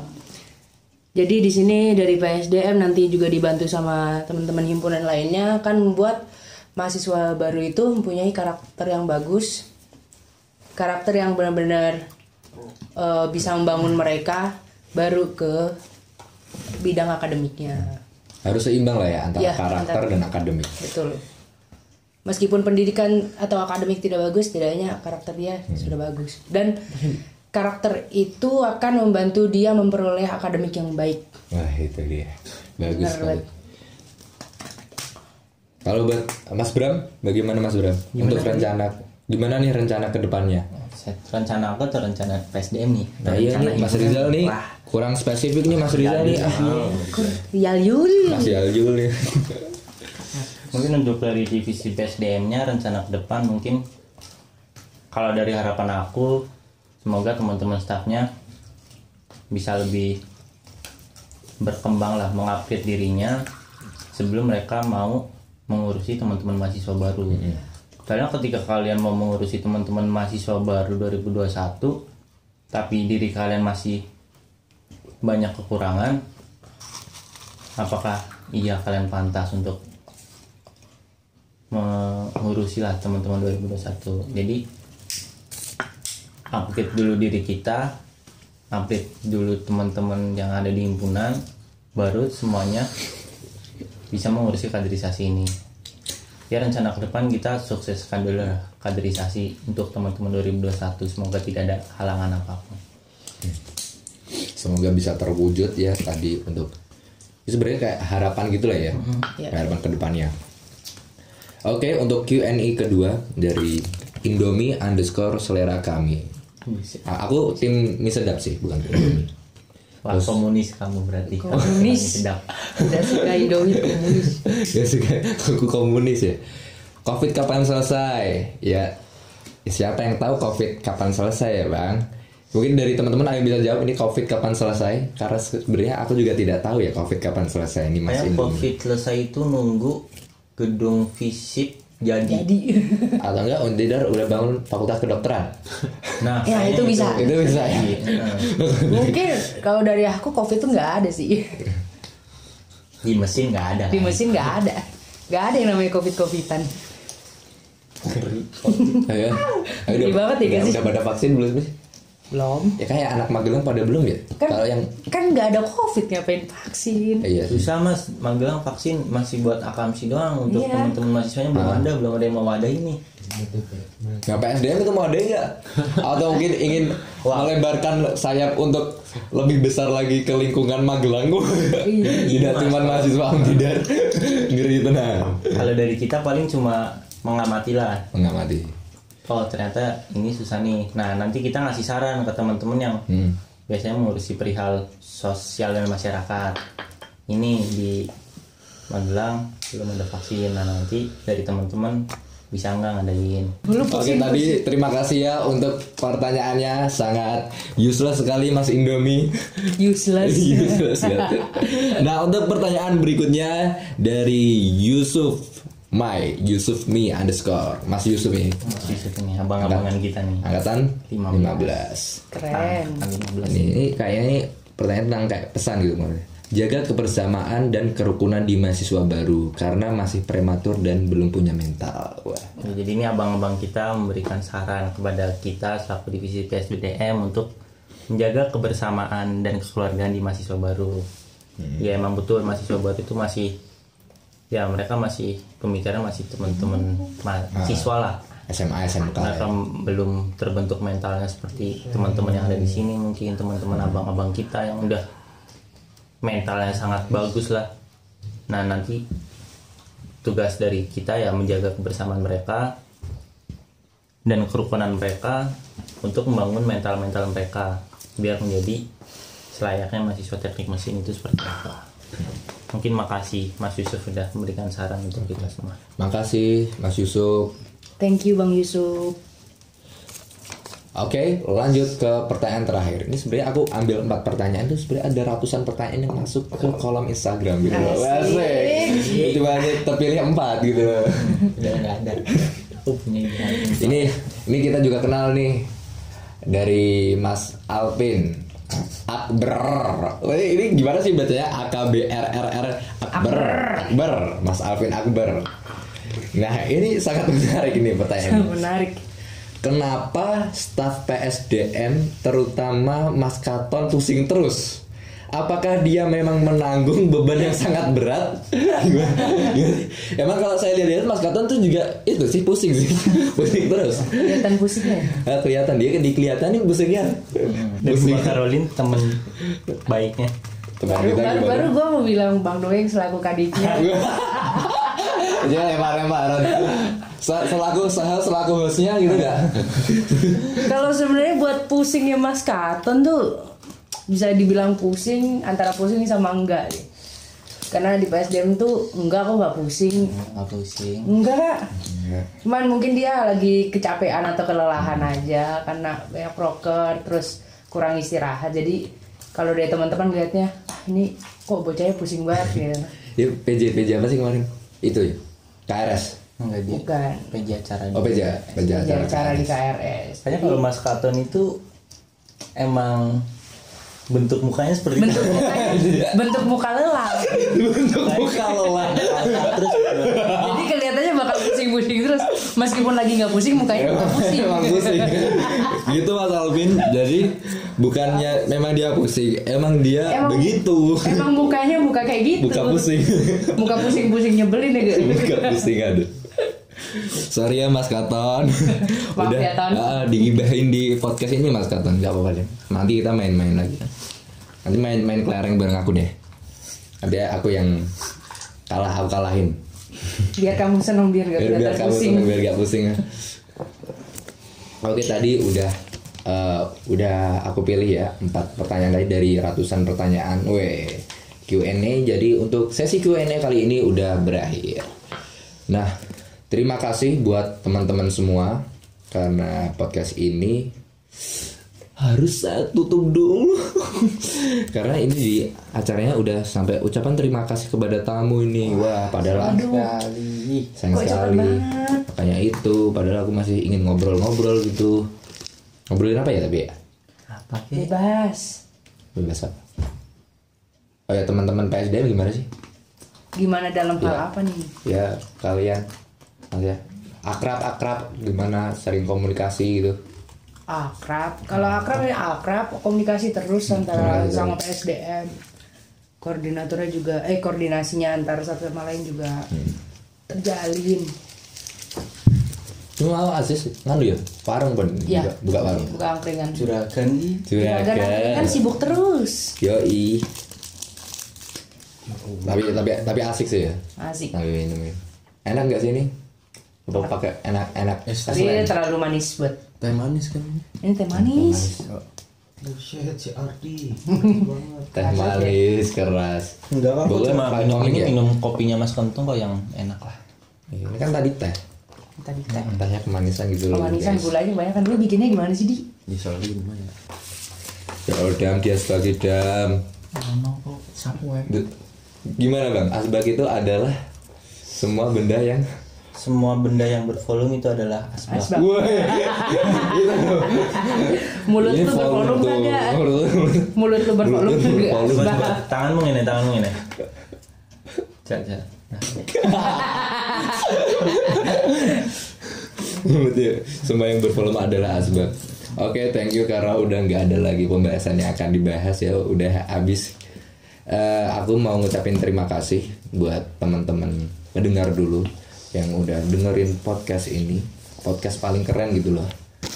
Jadi di sini dari PSDM nanti juga dibantu sama teman-teman himpunan lainnya kan membuat mahasiswa baru itu mempunyai karakter yang bagus, karakter yang benar-benar eh, bisa membangun mereka baru ke bidang akademiknya. harus seimbang lah ya antara Ya, karakter antara- dan akademik Betul. Meskipun pendidikan atau akademik tidak bagus, tidaknya karakter dia sudah bagus. Dan karakter itu akan membantu dia memperoleh akademik yang baik. wah itu dia bagus Benar sekali banget. Kalau buat Mas Bram bagaimana Mas Bram? Untuk rencana gimana nih rencana ke depannya rencana aku tuh rencana PSDM nih? Nah iya rencana nih Mas. Rizal nih. Wah, kurang spesifik nih Mas Rizal nih. ah. Yal Yul. Mas Yaljul nih. Mungkin untuk dari divisi PSDM-nya rencana ke depan mungkin kalau dari harapan aku semoga teman-teman stafnya bisa lebih berkembang lah mengupgrade dirinya sebelum mereka mau mengurusi teman-teman mahasiswa baru. Karena ketika kalian mau mengurusi teman-teman mahasiswa baru 2021 tapi diri kalian masih banyak kekurangan apakah iya kalian pantas untuk mengurusi lah teman-teman 2021 jadi update dulu diri kita update dulu teman-teman yang ada di himpunan baru semuanya bisa mengurusi kaderisasi ini. Ya rencana ke depan kita sukseskan dulu kaderisasi untuk teman-teman 2021 semoga tidak ada halangan apa pun. Semoga bisa terwujud ya tadi untuk itu sebenarnya kayak harapan gitu lah ya. Ya. harapan ke depannya oke untuk Q&A kedua dari Indomie underscore selera kami. Ah, aku tim mie sedap sih bukan Indomie Wah komunis kamu berarti. Komunis. sedap. Tidak suka Indomie komunis. ya suka aku komunis ya. Covid kapan selesai? Ya siapa yang tahu covid kapan selesai ya bang? Mungkin dari teman-teman ada yang bisa jawab ini covid kapan selesai? Karena sebenarnya aku juga tidak tahu ya covid kapan selesai ini mas Kayak covid selesai itu nunggu gedung fisik jadi jadi Atau enggak Untidar udah bangun fakultas kedokteran? nah ya itu bisa Itu bisa ya. Iya, mungkin kalau dari aku covid tuh nggak ada sih di mesin nggak ada di mesin nggak ada nggak ada yang namanya covid covidan Ayo. Ayo, Ngeri banget ya, udah, guys. udah pada vaksin belum sih? Belum Ya kayak anak Magelang pada belum ya? kan Kalau yang kan nggak ada covid ngapain vaksin iya sih. susah mas Magelang vaksin masih buat akamsi doang untuk Iya. teman-teman mahasiswanya belum ada belum ada yang mau wadah ini Nggak PSDM itu mau ada nggak? Atau mungkin ingin melebarkan sayap untuk lebih besar lagi ke lingkungan Magelang Iya. Tidak cuma mahasiswa tidak ngeri tenang kalau dari kita paling cuma mengamati lah mengamati. Oh ternyata ini susah nih. Nah nanti kita ngasih saran ke teman-teman yang Hmm. biasanya mengurusi perihal sosial dan masyarakat. Ini di Magelang belum ada vaksin. Nah nanti dari teman-teman bisa nggak ngadain Oke tadi terima kasih ya untuk pertanyaannya. Sangat useless sekali Mas Indomie. useless. Useless, ya. nah untuk pertanyaan berikutnya dari Yusuf Mai Yusuf Mi underscore Mas Yusuf ini Mas Yusuf ini abang-abangan kita nih angkatan 15. 15. keren Angkatan 15 Ini, ini kayaknya ini pertanyaan tentang kayak pesan gitu maksudnya. Jaga kebersamaan dan kerukunan di mahasiswa baru karena masih prematur dan belum punya mental. Wah. Ya, jadi ini abang-abang kita memberikan saran kepada kita selaku divisi PSBDM untuk menjaga kebersamaan dan kekeluargaan di mahasiswa baru. Ya emang betul mahasiswa baru itu masih ya mereka masih pemikiran masih teman-teman mahasiswa lah. SMA SMK. Mereka belum terbentuk mentalnya seperti teman-teman yang ada di sini mungkin teman-teman abang-abang kita yang udah mentalnya sangat bagus lah. Nah nanti tugas dari kita ya menjaga kebersamaan mereka dan kerukunan mereka untuk membangun mental-mental mereka biar menjadi selayaknya mahasiswa teknik mesin itu seperti apa. Mungkin makasih Mas Yusuf sudah memberikan saran untuk kita semua. Makasih Mas Yusuf. thank you bang Yusuf Oke, lanjut ke pertanyaan terakhir. Ini sebenarnya aku ambil empat pertanyaan itu sebenarnya ada ratusan pertanyaan yang masuk ke kolom Instagram gitu. Asik. Hanya terpilih empat gitu. Udah ada. Oh. Ini ini kita juga kenal nih dari Mas Alvin Akber. Ini gimana sih bacanya? A K B R R R Akber. Akber. Mas Alvin Akber. Nah, ini sangat menarik ini pertanyaannya. menarik Kenapa staf PSDM terutama Mas Katon pusing terus? Apakah dia memang menanggung beban yang sangat berat? Emang kalau saya lihat-lihat Mas Katon tuh juga itu sih pusing sih, pusing terus. kelihatan pusingnya Nah, kelihatan dia di kelihatan nih pusingnya. Dan Pusing. Mbak Caroline temen baiknya. Teman baru kita baru, gue mau bilang bang Doeng selaku kadiknya Dia lempar-lemparan. Se- Selaku sel- selaku hostnya gitu gak? kalau sebenarnya buat pusingnya Mas Katon tuh bisa dibilang pusing antara pusing sama enggak deh. karena di PSDM tuh enggak kok nggak pusing Nggak pusing. enggak cuman mungkin dia lagi kecapean atau kelelahan aja karena banyak proker terus kurang istirahat jadi kalau dari teman-teman lihatnya ah ini kok bocahnya pusing banget gitu Ya PJ PJ apa sih kemarin? Itu ya. KRS. Enggak dia. bukan PJ acara Oh PJ, PJ acara cara di KRS. KRS Kayaknya kalau Mas Katon itu emang bentuk mukanya seperti bentuk mukanya bentuk muka lelah Bentuk muka lelah. terus jadi kelihatannya bakal pusing-pusing terus meskipun lagi nggak pusing mukanya tetap pusing Emang pusing. gitu Mas Alvin. Jadi bukannya memang dia pusing, emang dia Emang- begitu. emang mukanya muka kayak gitu Buka pusing. muka pusing-pusing nyebelin ya Buka pusing aduh. Sorry ya Mas Katon. Udah ya, ah, digibahin di podcast ini Mas Katon. Gak apa-apa deh. Nanti kita main-main lagi. Nanti main-main kelereng bareng aku deh. Nanti aku yang kalah aku kalahin. biar kamu seneng biar gak biar, biar kamu pusing seneng, biar gak pusing oke tadi udah eh, udah aku pilih ya empat pertanyaan tadi dari ratusan pertanyaan weh Q&A jadi untuk sesi Q&A kali ini udah berakhir nah terima kasih buat teman-teman semua karena podcast ini harus saya tutup dulu. Karena ini di acaranya udah sampai ucapan terima kasih kepada tamu ini. Wah padahal sekali. Sayang sekali. makanya itu padahal aku masih ingin ngobrol-ngobrol gitu. Ngobrolin apa ya tapi ya apa ke Bebas. bebas apa? Oh ya teman-teman PSDM gimana sih? Gimana dalam hal apa nih? ya kalian ya akrab-akrab gimana sering komunikasi gitu Akrab. Kalau akrab ya akrab, komunikasi terus antara Komunikasi sama PSDM. Koordinatornya juga, eh koordinasinya antara satu sama lain juga Hmm. terjalin. cuma Aziz nganu ya warung pun Iya. buka, buka warung Buka angkringan. juragan Juragan kan sibuk terus. Yoi. Tapi tapi tapi asik sih ya. Asik. Tapi minum ini. Enak nggak sih ini? Apa pakai enak enak? Tapi ini terlalu manis buat. Teh manis kan Ini teh manis. Buset si Ardi Teh manis keras. Enggak apa Boleh cuma pakai minum ini ya? minum kopinya Mas Kentung kok yang enak lah Ini kan tadi teh. Tadi teh. Tehnya kemanisan gitu loh. Kemanisan gulanya banyak kan dulu bikinnya gimana sih di? disolin gimana Ya dam dia sebagai dam. Mana kok sapu ya Gimana bang? Asbak itu adalah semua benda yang semua benda yang bervolume itu adalah asbak Asbak. Mulut lu bervolume tuh. kagak? Mulut- Mulut lu bervolume Mulut lu kagak? bervolume. Coba, Asbak. coba. tanganmu ini tanganmu ini cak cak nah. Betul. Semua yang bervolume adalah asbak. Oke, thank you karena udah nggak ada lagi pembahasan yang akan dibahas ya, udah habis. Eh, aku mau ngucapin terima kasih buat teman-teman pendengar dulu yang udah dengerin podcast ini, podcast paling keren gitu loh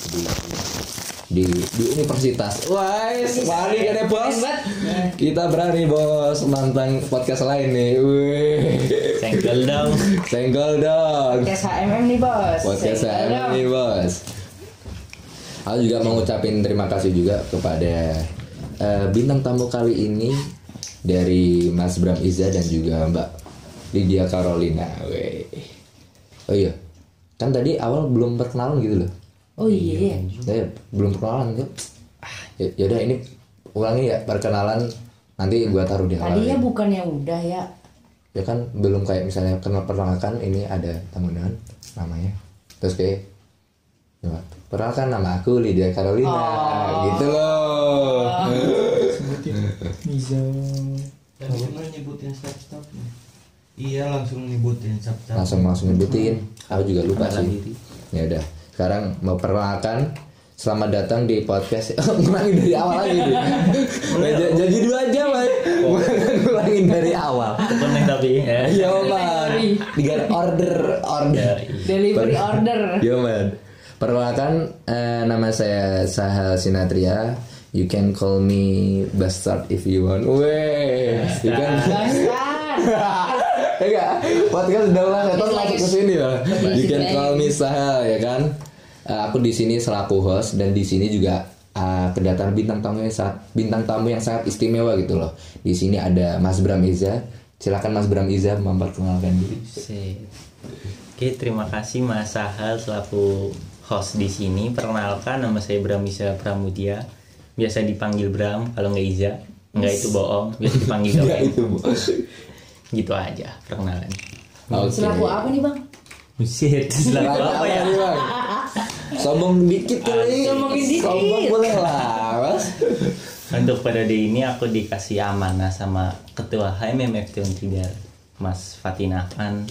di di, di universitas. Wah, berani kan ya bos? Kita berani bos nantang podcast lain nih. Wih, senggol dong senggol dong. Podcast HMM nih bos. Podcast dong. nih bos. Aku juga mau ngucapin terima kasih juga kepada eh, bintang tamu kali ini dari Mas Bram Iza dan juga Mbak Lydia Carolina. Weh. Oh iya, kan tadi awal belum perkenalan gitu loh. Oh iya. Saya belum perkenalan tuh. Ah, ya yaudah ini ulangi ya perkenalan nanti gua taruh di awal. Tadinya bukannya udah ya. ya kan belum kayak misalnya kenal perkenalkan ini ada tamu undangan namanya terus kayak ya, perkenalkan nama aku Lydia Carolina gitu loh Tadi cuma nyebutin stop-stop Iya langsung nyebutin stop-stop langsung langsung nyebutin aku juga lupa Kenalan sih diri. ya udah sekarang mau perkenalkan selamat datang di podcast ngulangin dari awal lagi deh j- jadi dua jam Mas. ngulangin dari awal Bener tapi ya ya man tiga order order Delivery order. Yo man. Perkenalkan eh, nama saya Sahal Sinatria. You can call me Bastard if you want. Weh, you can. Bastard. Enggak, podcast udah ulang setan masuk ke sini ya. You can call me Sahal ya kan. Eh, aku di sini selaku host dan di sini juga eh, kedatangan bintang tamu yang sangat bintang tamu yang sangat istimewa gitu loh. Di sini ada Mas Bram Iza. Silakan Mas Bram Iza memperkenalkan diri. Oke, terima kasih Mas Sahal selaku host di sini. Perkenalkan nama saya Bramisa Pramudia. Biasa dipanggil Bram kalau nggak Iza. Nggak itu bohong, biasa dipanggil Gawain. itu. Bu. Gitu aja perkenalan. Oke. Selaku apa nih bang? Buset, selaku apa ya? nih, Bang? Sombong dikit kali. Sombongin dikit. Sombong boleh lah, Mas. Untuk periode ini aku dikasih amanah sama Ketua HMMFT Untidar, Mas Fatin Afan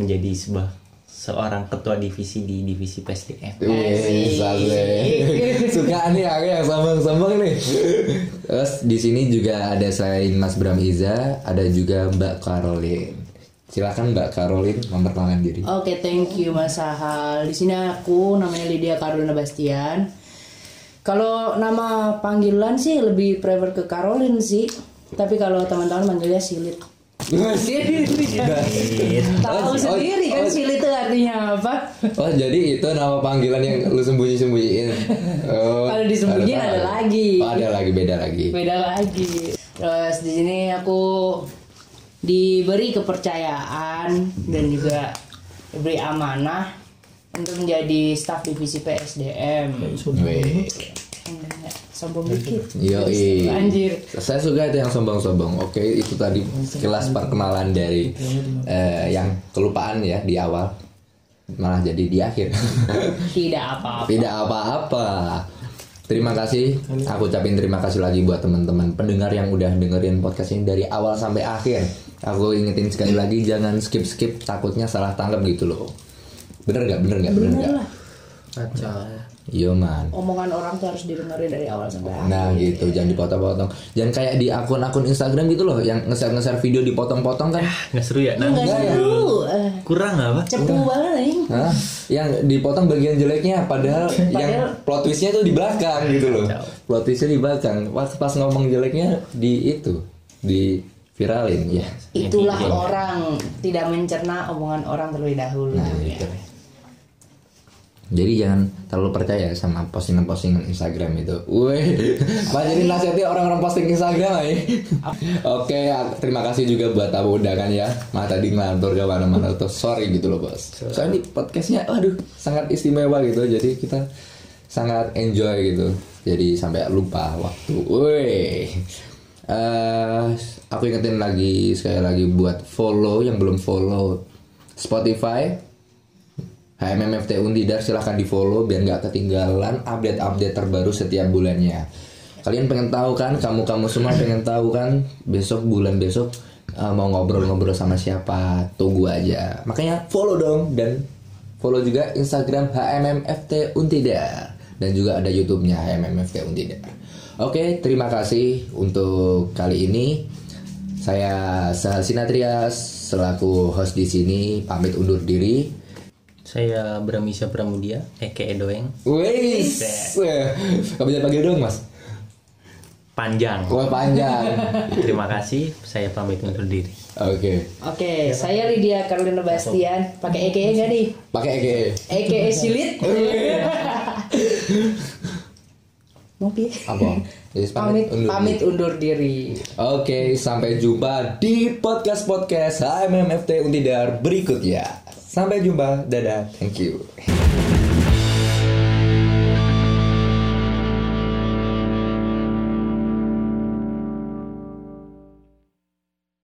menjadi sebuah seorang ketua divisi di divisi PSDM. Suka nih aku yang sombong-sombong nih. Terus di sini juga ada selain Mas Bram Iza, ada juga Mbak Caroline. Silakan Mbak Caroline memperkenalkan diri. Oke, thank you Mas Sahal. Di sini aku namanya Lydia Carolina Bastian. Kalau nama panggilan sih lebih prefer ke Caroline sih. Tapi kalau teman-teman manggilnya Silit. Tahu Oh, sendiri kan oh. Silit itu artinya apa? Oh jadi itu nama panggilan yang lu sembunyi-sembunyiin. Oh, Kalau disembunyiin tahu. ada lagi. Oh, ada lagi beda lagi. Beda lagi. Terus di sini aku diberi kepercayaan dan juga diberi amanah untuk menjadi staf divisi PSDM. Wih. Sombong dikit. Yoi. Anjir. Saya suka itu yang sombong-sombong. Oke, itu tadi sekilas perkenalan dari eh, yang kelupaan ya di awal. Malah jadi di akhir. Tidak apa-apa. Tidak apa-apa. Terima kasih. Aku ucapin terima kasih lagi buat teman-teman pendengar yang udah dengerin podcast ini dari awal sampai akhir. Aku ingetin sekali lagi jangan skip-skip takutnya salah tangkap gitu loh. Bener nggak? Bener nggak? Bener nggak? Kacau. Yo man. Omongan orang tuh harus didengerin dari awal sampai akhir. Nah gitu, jangan dipotong-potong. Jangan kayak di akun-akun Instagram gitu loh, yang nge-share nge-share video dipotong-potong kan. Nggak seru ya? Nah, seru. Kurang apa? Cepu banget nih. Hah? Yang dipotong bagian jeleknya, padahal, yang plot twistnya tuh di belakang gitu loh. Plot twistnya di belakang. Pas pas ngomong jeleknya di itu, di viralin ya. Itulah orang tidak mencerna omongan orang terlebih dahulu. Nah, Ya. Jadi jangan terlalu percaya sama postingan-postingan Instagram itu. Wih, Mas jadi nasihatnya orang-orang posting Instagram aja. Oke, terima kasih juga buat tamu undangan ya. Mah tadi ngelantur ke mana-mana tuh. Sorry gitu loh bos. Soalnya di podcastnya, aduh, sangat istimewa gitu. Jadi kita sangat enjoy gitu. Jadi sampai lupa waktu. Wih. Eh, aku ingetin lagi sekali lagi buat follow yang belum follow Spotify HMMFT Undidar silahkan di follow biar nggak ketinggalan update-update terbaru setiap bulannya. Kalian pengen tahu kan, kamu-kamu semua pengen tahu kan, besok bulan besok uh, mau ngobrol-ngobrol sama siapa, tunggu aja. Makanya follow dong dan follow juga Instagram HMMFT Untidar dan juga ada YouTube-nya HMMFT Untidar. Oke, terima kasih untuk kali ini. Saya Sahal Sinatrias selaku host di sini pamit undur diri. Saya Bramisya Pramudia, Eke Doeng. Wih, kamu jangan panggil dong mas. Panjang. Wah panjang. Terima kasih, saya pamit undur diri. Oke, Oke, saya Lydia Carolina Bastian. Pakai EKE nggak nih? pakai Ege. EKE silit. Mau pi? Apa? Yes, Pamit, undur pamit diri. undur diri. Oke, sampai jumpa di podcast podcast HMMFT Untidar berikutnya. Sampai jumpa, dadah, thank you.